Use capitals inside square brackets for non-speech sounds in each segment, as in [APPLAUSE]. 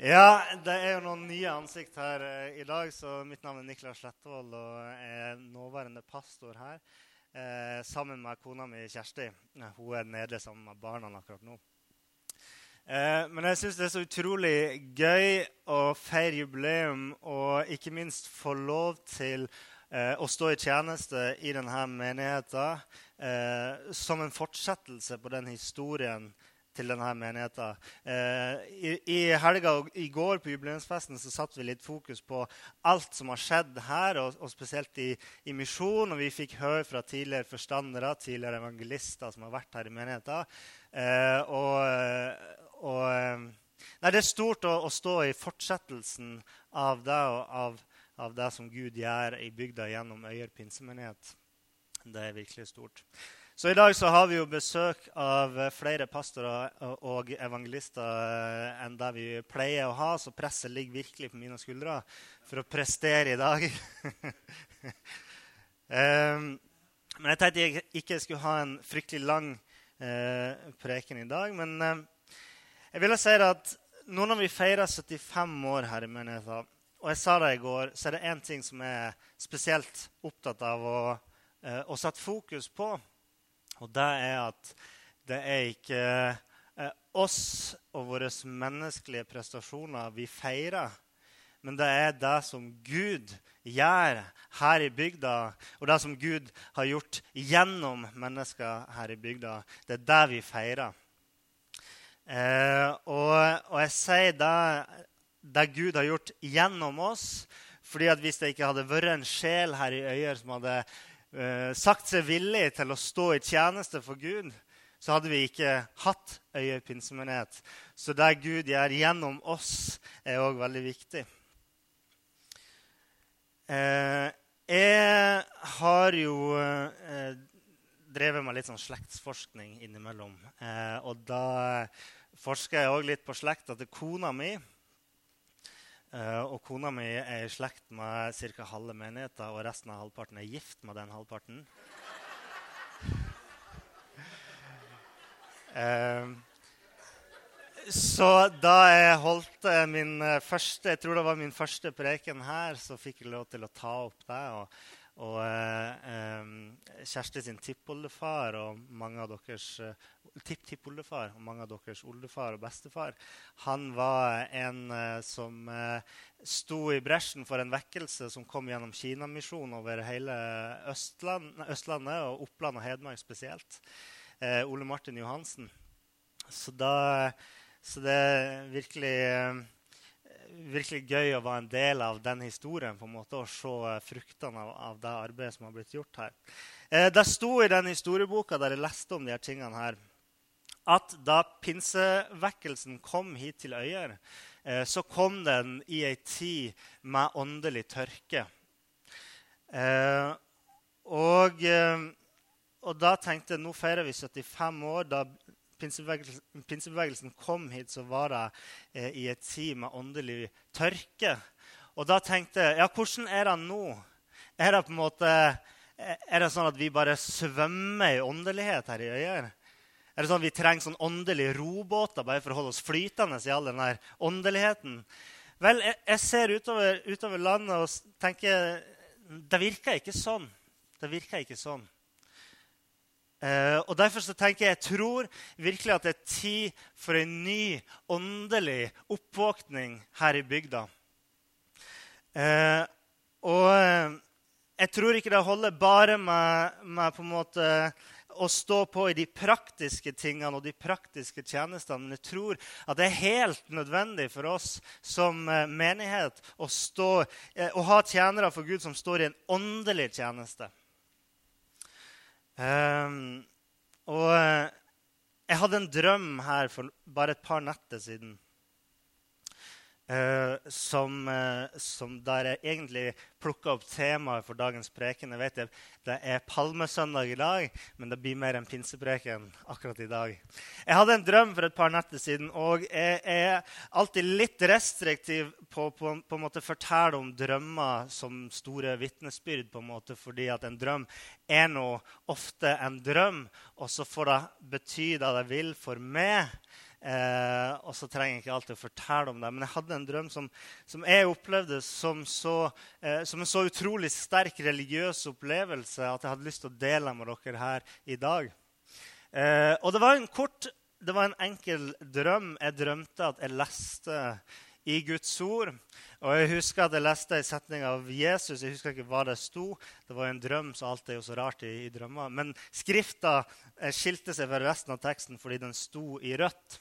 Ja, det er jo noen nye ansikt her eh, i dag. så Mitt navn er Niklas Slettevold og er nåværende pastor her. Eh, sammen med kona mi Kjersti. Hun er nede sammen med barna akkurat nå. Eh, men jeg syns det er så utrolig gøy å feire jubileum og ikke minst få lov til eh, å stå i tjeneste i denne menigheten eh, som en fortsettelse på den historien til denne menigheten. Eh, i, I helga og i går på jubileumsfesten så satte vi litt fokus på alt som har skjedd her, og, og spesielt i, i misjon. Og vi fikk høre fra tidligere forstandere, tidligere evangelister som har vært her i menigheten. Eh, og, og eh, nei, det er stort å, å, stå i fortsettelsen av det, og av, av det som Gud gjør i bygda gjennom Øyer pinsemenighet. Det er virkelig stort. Så i dag så har vi jo besøk av eh, flere pastorer og evangelister eh, enn det vi pleier å ha, så presset ligger virkelig på mine skuldre for å prestere i dag. um, [LAUGHS] men jeg tenkte jeg ikke skulle ha en fryktelig lang uh, preken i dag. Men uh, jeg ville si at nå når vi feirer 75 år her i menigheten, og jeg sa det i går, så er det én ting som jeg er spesielt opptatt av å, uh, å sette fokus på. Og det er at det er ikke eh, oss og våre menneskelige prestasjoner vi feirer, men det er det som Gud gjør her i bygda, og det som Gud har gjort gjennom mennesker her i bygda. Det er det vi feirer. Eh, og, og, jeg sier det, det Gud har gjort gjennom oss, fordi at hvis det ikke hadde vært en sjel her i Øyer som hadde sagt seg villig til å stå i tjeneste for Gud, så hadde vi ikke hatt Øyer pinsemenighet. Så det Gud gjør gjennom oss, er òg veldig viktig. Eh, jeg har jo eh, drevet med litt sånn slektsforskning innimellom. Eh, og da forsker jeg òg litt på slekta til kona mi. Uh, og kona mi er i slekt med ca. halve menigheten, og resten av halvparten er gift med den halvparten. Uh, så da jeg holdt min første jeg tror det var min første preken her, så fikk jeg lov til å ta opp det. Og, og eh, Kjersti sin tippoldefar og mange av deres tipptippoldefar og mange av deres oldefar og bestefar, han var en eh, som eh, sto i bresjen for en vekkelse som kom gjennom Kinamisjonen over hele Østland, Østlandet og Oppland og Hedmark spesielt. Eh, Ole Martin Johansen. Så, da, så det virkelig, virkelig gøy å være en del av den historien på en måte, og se fruktene av, av det arbeidet som har blitt gjort her. Det sto i den historieboka der jeg leste om de her tingene her, at da pinsevekkelsen kom hit til Øyer, eh, så kom den i ei tid med åndelig tørke. Eh, og, eh, og, da tenkte jeg nå feirer vi 75 år. Da pinsebevegelsen, pinsebevegelsen kom hit, så var det eh, i et tid med åndelig tørke. Og da tenkte jeg ja, hvordan er det nå? Er det på en måte, er det sånn at vi bare svømmer i åndelighet her i Øyer? Er det sånn at vi trenger sånn åndelige robåter bare for å holde oss flytende i all den åndeligheten? Vel, jeg, jeg ser utover, utover, landet og tenker det virker ikke sånn. Det virker ikke sånn. Eh, og Derfor så tenker jeg jeg tror virkelig at det er tid for en ny åndelig oppvåkning her i bygda. Eh, og eh, jeg tror ikke det holder bare med, med på en måte å stå på i de praktiske tingene og de praktiske tjenestene. Men jeg tror at det er helt nødvendig for oss som menighet å, stå, å ha tjenere for Gud som står i en åndelig tjeneste. Um, og eh, jeg hadde en drøm her for bare et par netter siden. Uh, som, uh, som, der jeg egentlig plukka opp temaet for dagens preken. Jeg vet jeg, det er palmesøndag i dag, men det blir mer enn pinsepreken akkurat i dag. Jeg hadde en drøm for et par netter siden, og jeg er alltid litt restriktiv på, på fortelle om drømmer som store vitnesbyrd, på en måte, fordi at en drøm er nå ofte en drøm, og så får det bety det det vil for meg. Eh, og så trenger jeg ikke alltid å fortelle om det. Men jeg hadde en drøm som, som jeg opplevde som, så, eh, som, en så utrolig sterk religiøs opplevelse at jeg hadde lyst til å dele med dere her i dag. Eh, og det var en kort, det var en enkel drøm. Jeg drømte at jeg leste i Guds ord. Og Jeg husker at jeg leste en setning av Jesus. Jeg husker ikke hva det sto. Det var en drøm, så alt er jo så rart i, i drømmer. Men skrifta eh, skilte seg fra resten av teksten fordi den sto i rødt.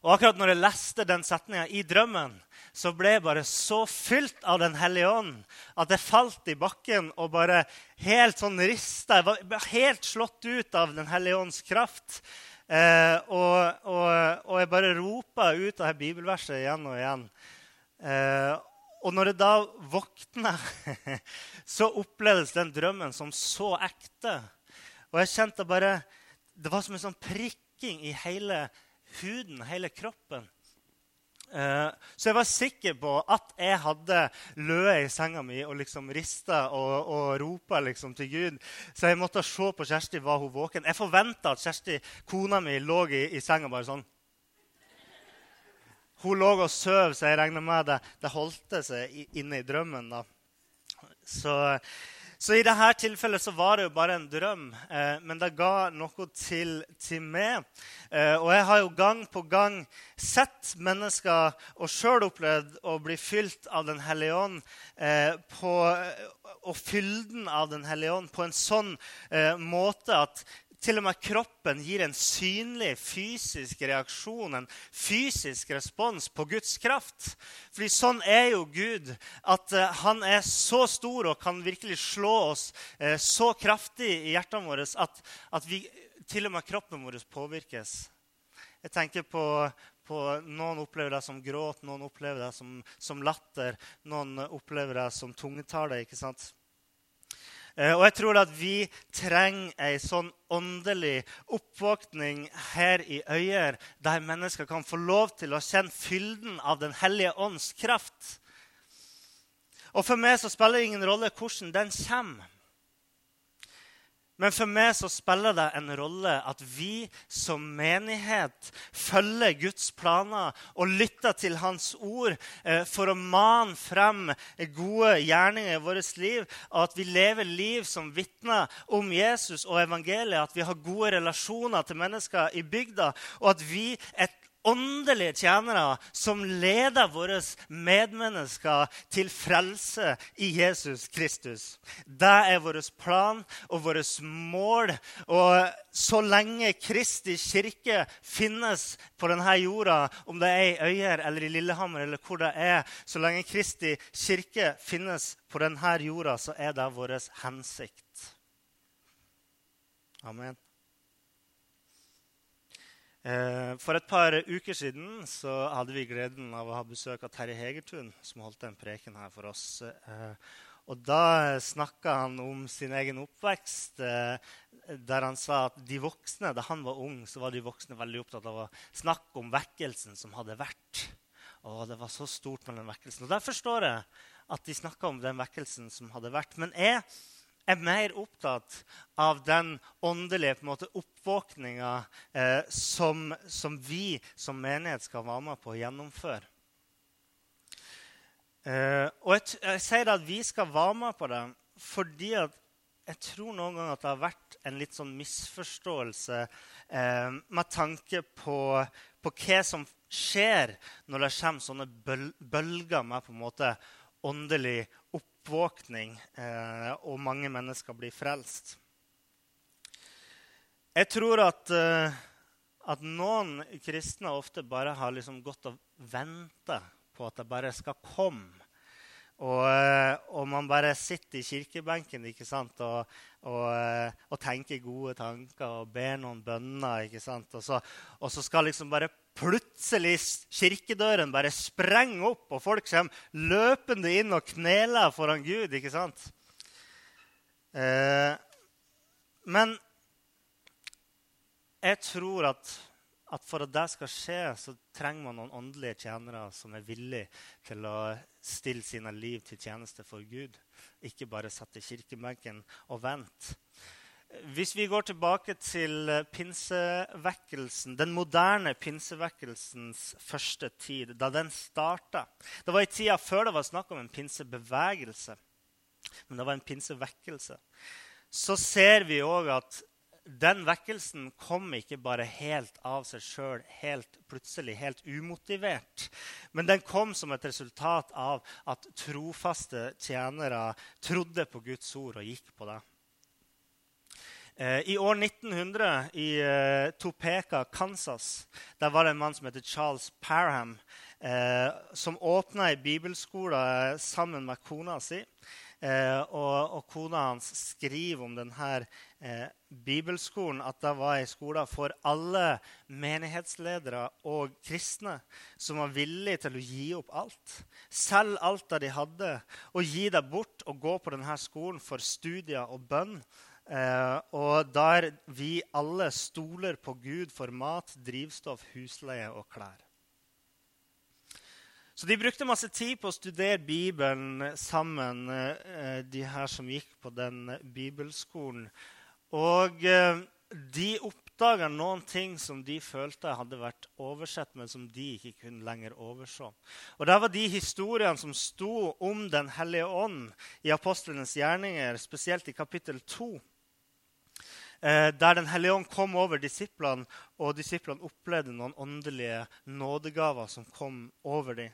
Og akkurat når jeg leste den setninga i drømmen, så ble jeg bare så fylt av Den hellige ånd at jeg falt i bakken og bare helt sånn rista. Jeg var helt slått ut av Den hellige ånds kraft. Eh, og, og, og, jeg bare ropa ut av bibelverset igjen og igjen. Eh, og når jeg da våkna, [LAUGHS] så opplevdes den drømmen som så ekte. Og jeg kjente bare Det var som en sånn prikking i hele huden, hele kroppen. Uh, så jeg var sikker på at jeg hadde løet i senga mi og liksom rista og, og ropa liksom til Gud. Så jeg måtte se på Kjersti. Var hun våken? Jeg forventa at Kjersti, kona mi, lå i, i, senga bare sånn. Hun lå og sov, så jeg regner med det, det holdt seg inne i drømmen. da. Så så i dette tilfellet så var det jo bare en drøm, eh, men det ga noe til, til meg. Eh, og jeg har jo gang på gang sett mennesker og sjøl opplevd å bli fylt av Den hellige ånd eh, på, og fylden av Den hellige ånd på en sånn eh, måte at til og med kroppen gir en synlig fysisk reaksjon, en fysisk respons på Guds kraft. Fordi sånn er jo Gud, at uh, han er så stor og kan virkelig slå oss uh, så kraftig i hjertene våre at, at vi, til og med kroppen vår påvirkes. Jeg tenker på, på Noen opplever det som gråt, noen opplever det som, som latter, noen opplever det som tungetale. ikke sant? Eh, og jeg tror at vi trenger ei sånn åndelig oppvåkning her i Øyer, der mennesker kan få lov til å kjenne fylden av Den hellige ånds kraft. Og for meg så spiller det ingen rolle hvordan den kommer. Men for meg så spiller det en rolle at vi som menighet følger Guds planer og lytter til Hans ord eh, for å mane frem gode gjerninger i vårt liv. Og at vi lever liv som vitner om Jesus og evangeliet. At vi har gode relasjoner til mennesker i bygda. Og at vi er åndelige tjenere som leder våre medmennesker til frelse i Jesus Kristus. Det er vår plan og vårt mål. Og så lenge Kristi kirke finnes på denne jorda, om det er i Øyer eller i Lillehammer, eller hvor det er, så lenge Kristi kirke finnes på denne jorda, så er det vår hensikt. Amen. Eh, for et par uker siden så hadde vi gleden av å ha besøk av Terje Hegertun, som holdt en preken her for oss. Eh, og Da snakka han om sin egen oppvekst, eh, der han sa at de voksne, da han var ung, så var de voksne veldig opptatt av å snakke om vekkelsen som hadde vært. Og det var så stort med den vekkelsen. Og Der forstår jeg at de snakka om den vekkelsen som hadde vært. Men jeg er mer opptatt av den åndelige på oppvåkninga eh, som, som, vi som menighet skal være med på å gjennomføre. Eh, og jeg, jeg, sier at vi skal være med på det fordi at jeg tror noen ganger at det har vært en litt sånn misforståelse eh, med tanke på, på, hva som skjer når det kommer sånne bølger med på en måte åndelig oppvåkning, eh, og mange mennesker blir frelst. Jeg tror at, eh, at noen kristne ofte bare har liksom gått og venta på at det bare skal komme. Og, eh, og, man bare sitter i kirkebenken ikke sant? Og, og, eh, og tenker gode tanker og ber noen bønner. ikke sant? Og så, og så skal liksom bare plutselig kirkedøren bare sprenge opp, og folk kommer løpende inn og kneler foran Gud. ikke sant? Eh, men jeg tror at at for at det skal skje, så trenger man noen åndelige tjenere som er villige til å stille sine liv til tjeneste for Gud. Ikke bare sette kirkebenken og vente. Hvis vi går tilbake til pinsevekkelsen, den moderne pinsevekkelsens første tid, da den starta Det var i tida før det var snakk om en pinsebevegelse, men det var en pinsevekkelse. Så ser vi òg at den vekkelsen kom ikke bare helt av seg sjøl, helt plutselig, helt umotivert. Men den kom som et resultat av at trofaste tjenere trodde på Guds ord og gikk på det. Eh, I år 1900 i eh, Topeka, Kansas, der var det en mann som heter Charles Parham, eh, som åpna ei bibelskole sammen med kona si. Eh, og, og, kona hans skriver om denne eh, bibelskolen at det var en skole for alle menighetsledere og kristne som var villige til å gi opp alt. Selge alt det de hadde, og gi det bort og gå på denne skolen for studier og bønn. Eh, og der vi alle stoler på Gud for mat, drivstoff, husleie og klær. Så de brukte masse tid på å studere Bibelen sammen, eh, de her som gikk på den bibelskolen. Og eh, de oppdaga noen ting som de følte hadde vært oversett, men som de ikke kunne lenger overse. Og Det var de historiene som sto om Den hellige ånd i apostlenes gjerninger, spesielt i kapittel 2. Eh, der Den hellige ånd kom over disiplene, og disiplene opplevde noen åndelige nådegaver som kom over dem.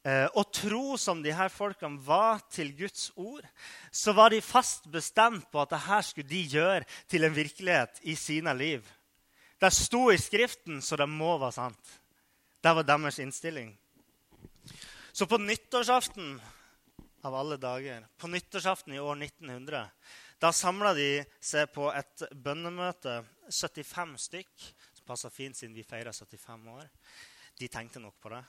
Eh, og tro som de her folkene var til Guds ord, så var de fast bestemt på at dette skulle de gjøre til en virkelighet i sine liv. Det sto i Skriften, så det må være sant. Det var deres innstilling. Så på nyttårsaften av alle dager, på nyttårsaften i år 1900, da samla de seg på et bønnemøte, 75 stykk, som passa fint siden vi feirer 75 år. De tenkte nok på det.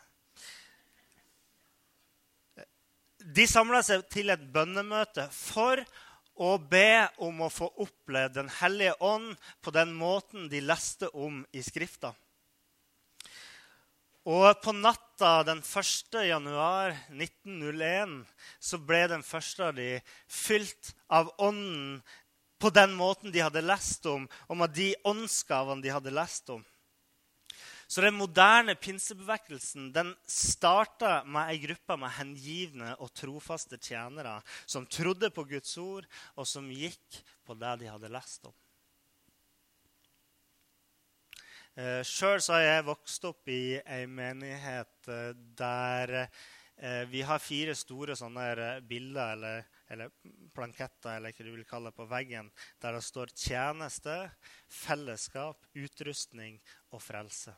De samla seg til et bønnemøte for å be om å få oppleve Den hellige ånd på den måten de leste om i Skrifta. Og på natta den 1. januar 1901 så ble den første av de fylt av Ånden på den måten de hadde lest om, om med de åndsgavene de hadde lest om. Så den moderne pinsebevegelsen den starta med ei gruppe med hengivne og trofaste tjenere som trodde på Guds ord, og som gikk på det de hadde lest om. Eh, Sjøl har jeg vokst opp i ei menighet eh, der eh, vi har fire store sånne bilder eller, eller planketter eller hva du vil kalle det, på veggen, der det står 'tjeneste', 'fellesskap', 'utrustning' og 'frelse'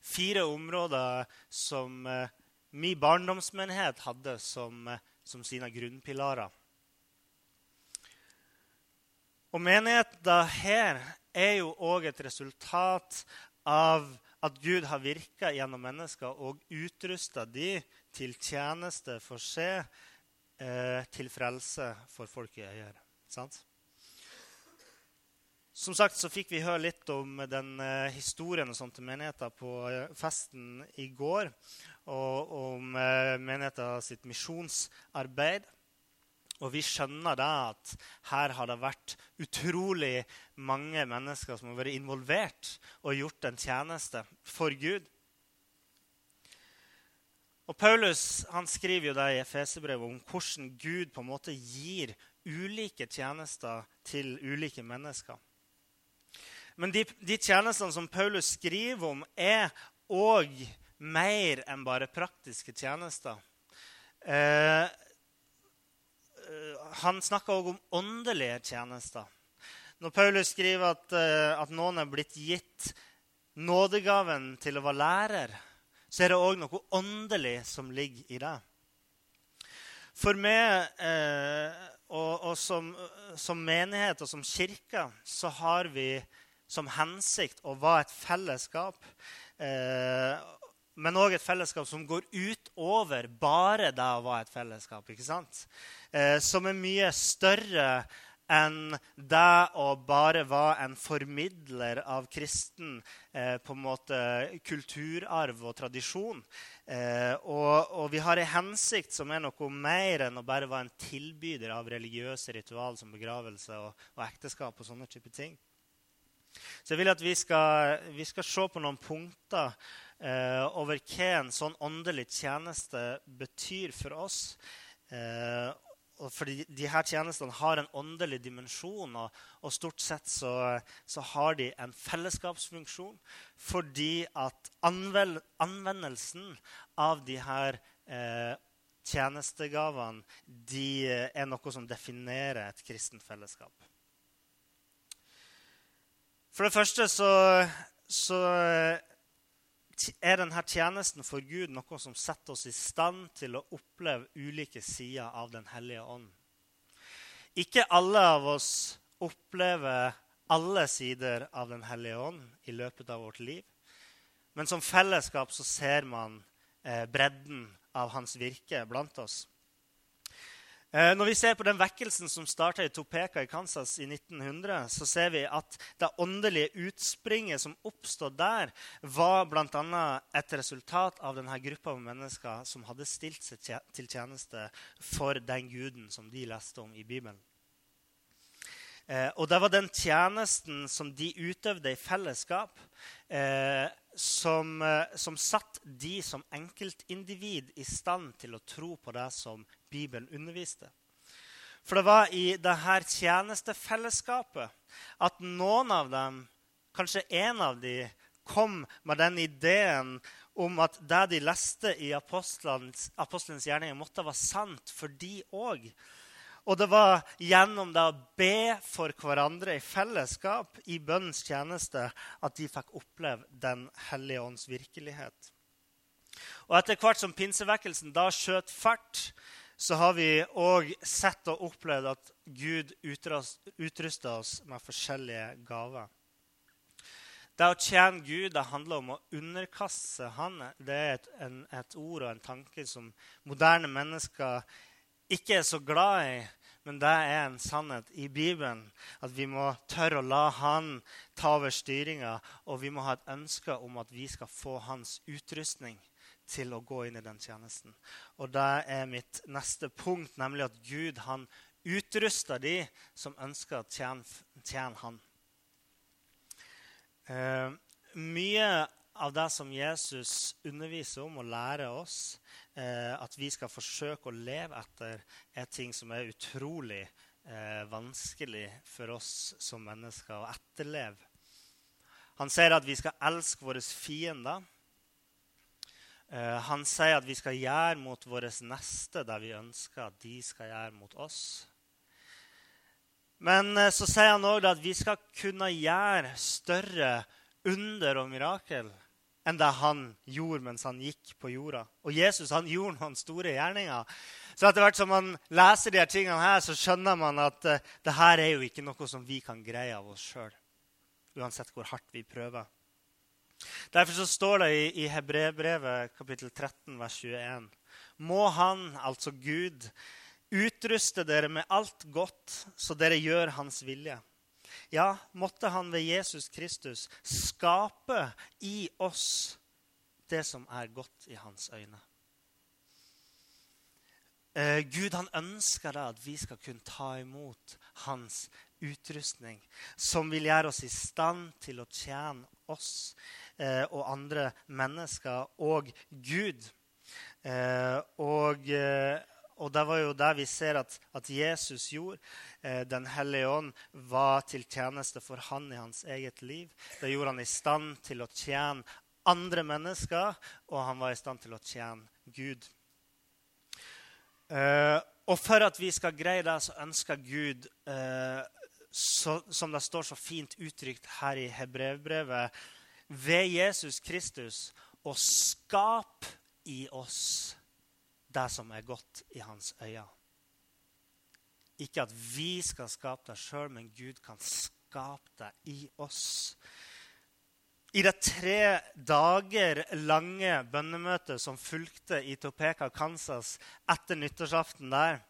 fire områder som eh, min barndomsmenighet hadde som, eh, som sine grunnpilarer. Og menigheten her er jo òg et resultat av at Gud har virka gjennom mennesker og utrusta de til tjeneste for seg, eh, til frelse for folk i øyer. Sant? Som sagt så fikk vi høre litt om den eh, historien og sånt til menigheten på eh, festen i går. Og om eh, menigheten sitt misjonsarbeid. Og vi skjønner da at her har det vært utrolig mange mennesker som har vært involvert og gjort en tjeneste for Gud. Og Paulus han skriver jo det i Efeserbrevet om hvordan Gud på en måte gir ulike tjenester til ulike mennesker. Men de, de tjenestene som Paulus skriver om, er òg mer enn bare praktiske tjenester. Eh, eh han snakker òg om åndelige tjenester. Når Paulus skriver at, eh, at noen er blitt gitt nådegaven til å være lærer, så er det òg noe åndelig som ligger i det. For meg eh, og, og som, som, menighet og som kirke så har vi som hensikt å være et fellesskap. Eh, men òg et fellesskap som går utover bare det å være et fellesskap. ikke sant? Eh, som er mye større enn det å bare være en formidler av kristen eh, på en måte kulturarv og tradisjon. Eh, og, og, vi har en hensikt som er noe mer enn å bare være en tilbyder av religiøse ritual som begravelse og, og ekteskap og sånne type ting. Så jeg vil at vi skal, vi skal se på noen punkter eh, over hva en sånn åndelig tjeneste betyr for oss. Eh, fordi de her tjenestene har en åndelig dimensjon, og, og stort sett så, så, har de en fellesskapsfunksjon fordi at anvel, anvendelsen av de her eh, tjenestegavene de er noe som definerer et kristent fellesskap. For det første så, så er denne tjenesten for Gud noe som setter oss i stand til å oppleve ulike sider av Den hellige ånd. Ikke alle av oss opplever alle sider av Den hellige ånd i løpet av vårt liv. Men som fellesskap så ser man eh, bredden av hans virke blant oss. Eh, når vi ser på den vekkelsen som starta i Topeka i Kansas i 1900, så ser vi at det åndelige utspringet som oppstod der, var bl.a. et resultat av denne gruppa av mennesker som hadde stilt seg til tjeneste for den guden som de leste om i Bibelen. Eh, og det var den tjenesten som de utøvde i fellesskap, eh, som, som satt de som enkeltindivid i stand til å tro på det som Bibelen underviste. For det var i dette tjenestefellesskapet at noen av dem, kanskje en av dem, kom med den ideen om at det de leste i apostelens, apostelens gjerninger, måtte være sant for de òg. Og det var gjennom det å be for hverandre i fellesskap i bønnens tjeneste at de fikk oppleve Den hellige ånds virkelighet. Og etter hvert som pinsevekkelsen da skjøt fart, så har vi òg sett og opplevd at Gud utruster oss med forskjellige gaver. Det å tjene Gud det handler om å underkaste Han. Det er et, en, et, ord og en tanke som moderne mennesker ikke er så glad i. Men det er en sannhet i Bibelen. At vi må tørre å la Han ta over styringa. Og vi må ha et ønske om at vi skal få hans utrustning til å gå inn i den tjenesten. Og det er mitt neste punkt, nemlig at Gud han utruster de som ønsker å tjene, tjene han. Eh, mye av det som Jesus underviser om og lærer oss, eh, at vi skal forsøke å leve etter, er ting som er utrolig eh, vanskelig for oss som mennesker å etterleve. Han sier at vi skal elske våre fiender. Eh, han sier at vi skal gjøre mot våre neste det vi ønsker at de skal gjøre mot oss. Men uh, så sier han òg at vi skal kunne gjøre større under og mirakel enn det han gjorde mens han gikk på jorda. Og Jesus han gjorde noen store gjerninger. Så etter hvert som man leser de her tingene her, så skjønner man at uh, det her er jo ikke noe som vi kan greie av oss sjøl. Uansett hvor hardt vi prøver. Derfor så står det i, i Hebrevbrevet kapittel 13, vers 21.: Må Han, altså Gud, utruste dere med alt godt, så dere gjør Hans vilje. Ja, måtte Han ved Jesus Kristus skape i oss det som er godt i Hans øyne. Eh, Gud han ønsker da at vi skal kunne ta imot hans utrustning, som vil gjøre oss i stand til å tjene oss og andre mennesker og Gud. Eh, og, eh, og, det var jo det vi ser at, at Jesus gjorde. Eh, Den hellige ånd var til tjeneste for han i hans eget liv. Det gjorde han i stand til å tjene andre mennesker, og han var i stand til å tjene Gud. Eh, og for at vi skal greie det, så ønsker Gud, eh, så, som det står så fint uttrykt her i Hebrevbrevet, ved Jesus Kristus å skape i oss det som er godt i hans øyne. Ikke at vi skal skape det sjøl, men Gud kan skape det i oss. I det tre dager lange bønnemøtet som fulgte i Topeka, Kansas etter nyttårsaften der,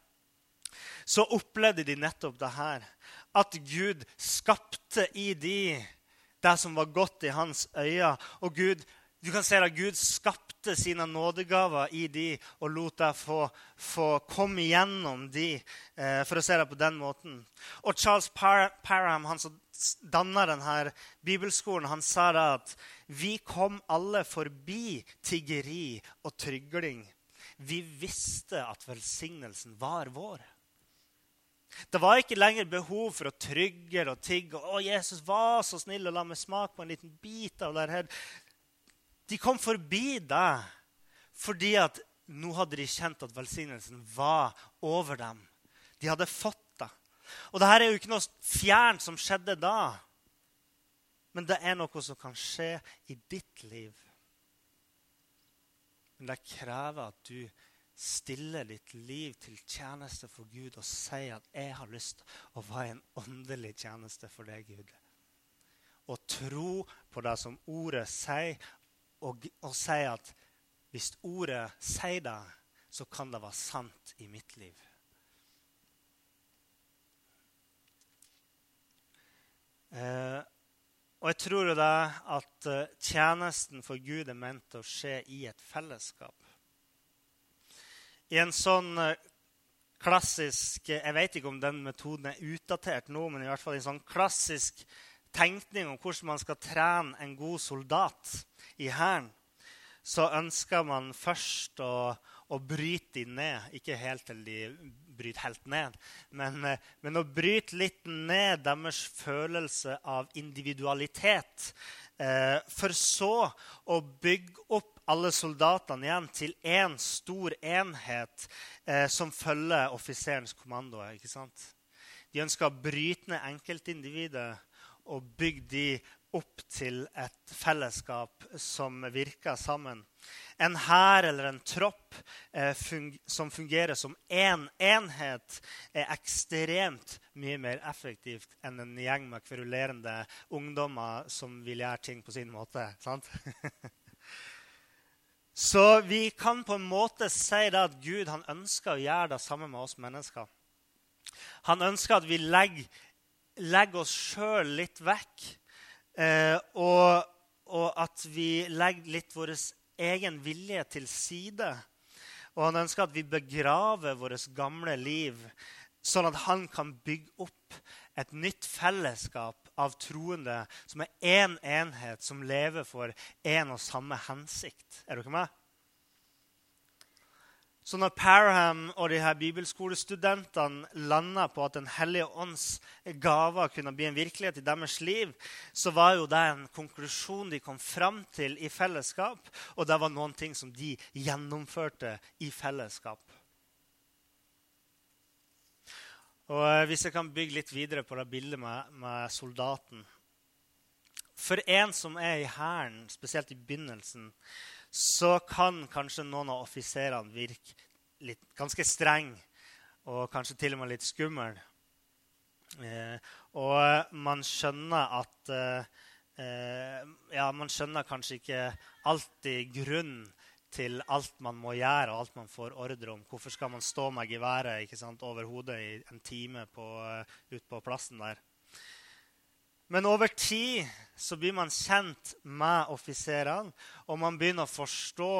så opplevde de nettopp det her. At Gud skapte i de det som var godt i hans øyne. Og Gud, du kan se at Gud skapte sine nådegaver i de og lot deg få, få komme igjennom de, eh, for å se det på den måten. Og Charles Parham, han som danna denne bibelskolen, han sa da at vi kom alle forbi tiggeri og trygling. Vi visste at velsignelsen var vår. Det var ikke lenger behov for å trygge og tigge. Å, Jesus var så snill og la meg smake på en liten bit av det her. De kom forbi det fordi at nå hadde de kjent at velsignelsen var over dem. De hadde fått det. Og dette er jo ikke noe fjernt som skjedde da. Men det er noe som kan skje i ditt liv. Men det krever at du stille ditt liv til tjeneste for Gud og si at 'jeg har lyst å være en åndelig tjeneste for deg, Gud'. Og tro på det som ordet sier, og, og si at hvis ordet sier det, så kan det være sant i mitt liv. Eh, og jeg tror jo det at eh, tjenesten for Gud er ment å skje i et fellesskap i en sånn eh, klassisk Jeg vet ikke om den metoden er utdatert nå, men i hvert fall en sånn klassisk tenkning om hvordan man skal trene en god soldat i hæren, så ønsker man først å, å bryte dem ned. Ikke helt til de bryter helt ned, men, eh, men å bryte litt ned deres følelse av individualitet. Eh, for så å bygge opp alle soldatene igjen til én stor enhet eh, som følger offiserens kommando. ikke sant? De ønsker å bryte ned enkeltindividet og bygge de opp til et fellesskap som virker sammen. En hær eller en tropp eh, fung som fungerer som én en enhet, er ekstremt mye mer effektivt enn en gjeng med kverulerende ungdommer som vil gjøre ting på sin måte. sant? [LAUGHS] Så vi kan på en måte si at Gud ønsker å gjøre det samme med oss mennesker. Han ønsker at vi legger, legger oss sjøl litt vekk, eh, og, og, at vi legger litt vår egen vilje til side. Og han ønsker at vi begraver vårt gamle liv, sånn at han kan bygge opp et nytt fellesskap av troende som er én en enhet, som lever for én og samme hensikt. Er dere med? Så når Parham og de her bibelskolestudentene landa på at Den hellige ånds gaver kunne bli en virkelighet i deres liv, så var jo det en konklusjon de kom fram til i fellesskap. Og det var noen ting som de gjennomførte i fellesskap. Og eh, Hvis jeg kan bygge litt videre på det bildet med, med soldaten For en som er i Hæren, spesielt i begynnelsen, så kan kanskje noen av offiserene virke litt, ganske streng og kanskje til og med litt skummel. Eh, og man skjønner at eh, eh Ja, man skjønner kanskje ikke alltid grunnen til alt man må gjøre, og alt man får ordre om. Hvorfor skal man stå med geværet ikke over hodet i en time på, uh, ut på plassen der? Men over tid så blir man kjent med offiserene, og man begynner å forstå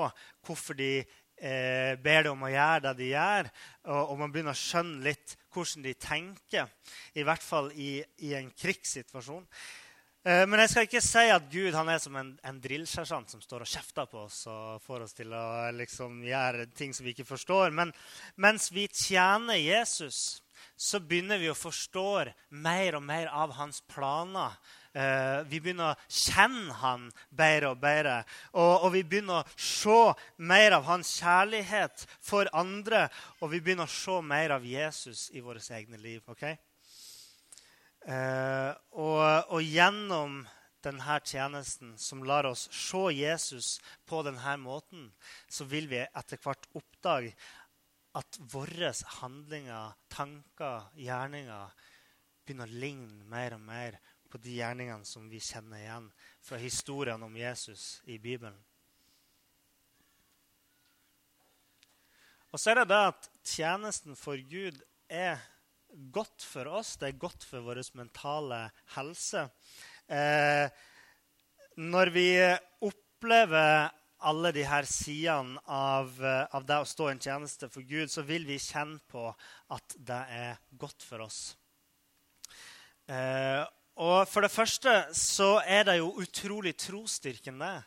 hvorfor de eh, ber deg om å gjøre det de gjør, og, og, man begynner å skjønne litt hvordan de tenker, i hvert fall i, i en krigssituasjon. Eh, men jeg skal ikke si at Gud er som en, en drillsersjant som står og kjefter på oss og får oss til å liksom, gjøre ting som vi ikke forstår. Men mens vi tjener Jesus, så begynner vi å forstå mer og mer av hans planer. Eh, vi begynner å kjenne han bedre og bedre. Og, og, vi begynner å se mer av hans kjærlighet for andre. Og vi begynner å se mer av Jesus i våre egne liv. Okay? Uh, og, og, gjennom denne tjenesten, som lar oss se Jesus på denne måten, så vil vi etter hvert oppdage at våre handlinger, tanker, gjerninger begynner å ligne mer og mer på de gjerningene som vi kjenner igjen fra historien om Jesus i Bibelen. Og så er det det at tjenesten for Gud er godt for oss. Det er godt for vår mentale helse. Eh, når vi opplever alle de her sidene av, av, det å stå i en tjeneste for Gud, så vil vi kjenne på at det er godt for oss. Eh, og For det første så er det jo utrolig trosstyrkende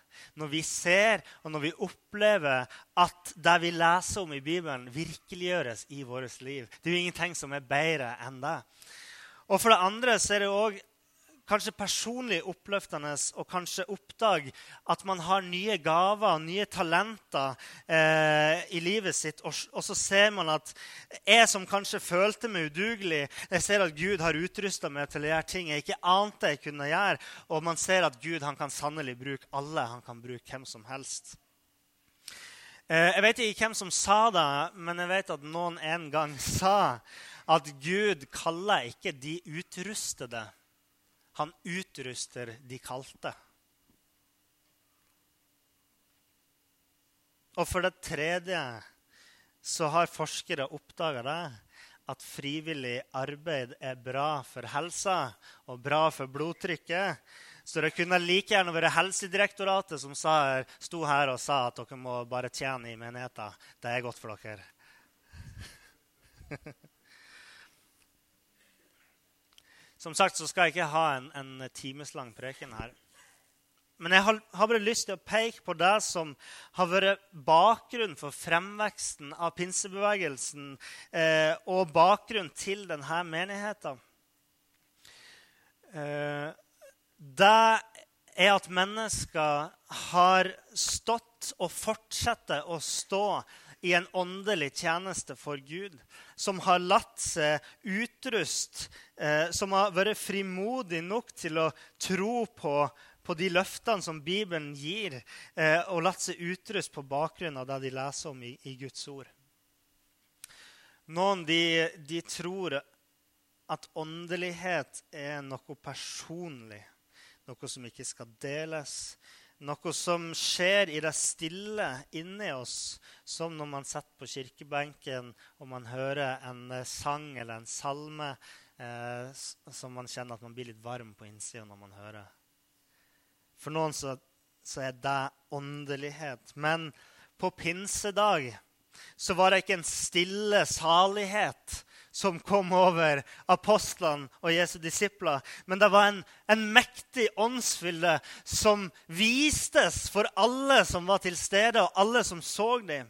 når vi ser og når vi opplever at det vi leser om i Bibelen, virkeliggjøres i vårt liv. Det er jo ingenting som er bedre enn det. Og For det andre så er det òg kanskje personlig oppløftende å kanskje oppdage at man har nye gaver, nye talenter eh, i livet sitt. Og, og, så ser man at jeg som kanskje følte meg udugelig, jeg ser at Gud har utrusta meg til å gjøre ting jeg ikke ante jeg kunne gjøre. Og man ser at Gud han kan sannelig bruke alle. Han kan bruke hvem som helst. Eh, jeg vet ikke hvem som sa det, men jeg vet at noen en gang sa at Gud kaller ikke de utrustede han utruster de kalte. Og for det tredje så har forskere oppdaga det at frivillig arbeid er bra for helsa og bra for blodtrykket. Så det kunne like gjerne vært Helsedirektoratet som sa, sto her og sa at dere må bare tjene i menigheten. Det er godt for dere. [LAUGHS] Som sagt så skal jeg ikke ha en, en timeslang preken her. Men jeg har, har, bare lyst til å peke på det som har vært bakgrunnen for fremveksten av pinsebevegelsen eh, og bakgrunnen til denne menigheten. Eh, det er at mennesker har stått og fortsetter å stå i en åndelig tjeneste for Gud, som har latt seg utruste, eh, som har vært frimodig nok til å tro på, på de løftene som Bibelen gir, eh, og latt seg utruste på bakgrunn av det de leser om i, i Guds ord. Noen de, de tror at åndelighet er noe personlig, noe som ikke skal deles, noe som skjer i det stille inni oss, som når man sitter på kirkebenken og man hører en eh, sang eller en salme eh, som man kjenner at man blir litt varm på innsida når man hører. For noen så, så er det åndelighet. Men på pinsedag så var det ikke en stille salighet som kom over apostlene og Jesu disipler. Men det var en, en mektig åndsfylde som vistes for alle som var til stede, og alle som så dem.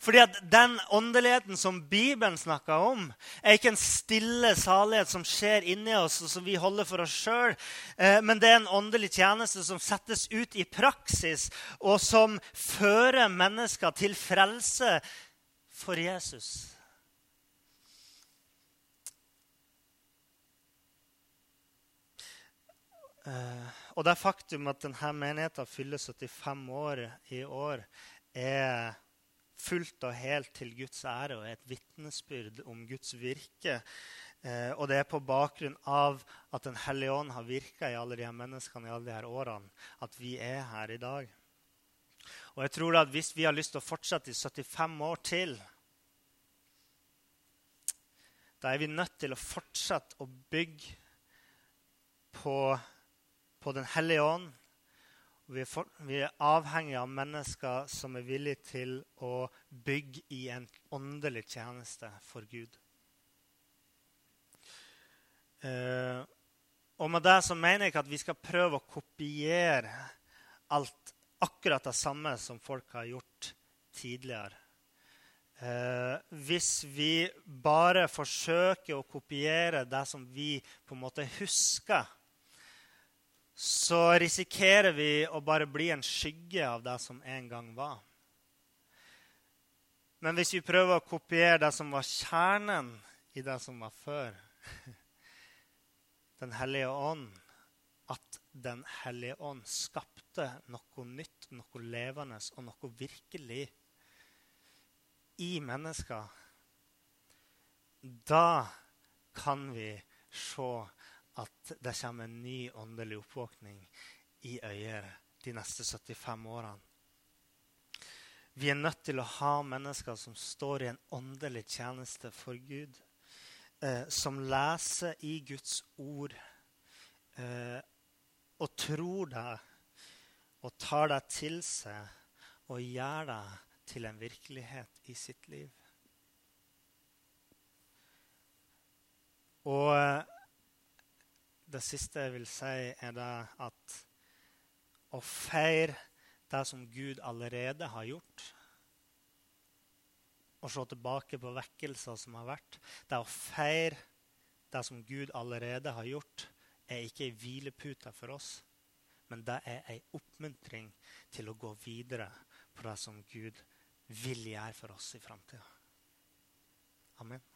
Fordi at Den åndeligheten som Bibelen snakker om, er ikke en stille salighet som skjer inni oss, og som vi holder for oss sjøl. Eh, men det er en åndelig tjeneste som settes ut i praksis, og som fører mennesker til frelse for Jesus. Og det faktum at denne menigheten fyller 75 år i år, er fullt og helt til Guds ære og er et vitnesbyrd om Guds virke. Eh, og det er på bakgrunn av at Den hellige ånd har virka i alle de her menneskene i alle de her årene, at vi er her i dag. Og jeg tror at hvis vi har lyst til å fortsette i 75 år til, da er vi nødt til å fortsette å bygge på på Den hellige ånd. Vi er, for, vi er avhengig av mennesker som er villige til å bygge i en åndelig tjeneste for Gud. Eh, og med det så mener jeg ikke at vi skal prøve å kopiere alt akkurat det samme som folk har gjort tidligere. Eh, hvis vi bare forsøker å kopiere det som vi på en måte husker, så risikerer vi å bare bli en skygge av det som en gang var. Men hvis vi prøver å kopiere det som var kjernen i det som var før [LAUGHS] Den hellige ånd At Den hellige ånd skapte noe nytt, noe levende og noe virkelig i mennesker, da kan vi se at det kommer en ny åndelig oppvåkning i øyet de neste 75 årene. Vi er nødt til å ha mennesker som står i en åndelig tjeneste for Gud. Eh, som leser i Guds ord eh, og tror det og tar det til seg og gjør det til en virkelighet i sitt liv. Og eh, det siste jeg vil si, er det at å feire det som Gud allerede har gjort. Og se tilbake på vekkelser som har vært. Det å feire det som Gud allerede har gjort, er ikke ei hvilepute for oss, men det er ei oppmuntring til å gå videre på det som Gud vil gjøre for oss i framtida. Amen.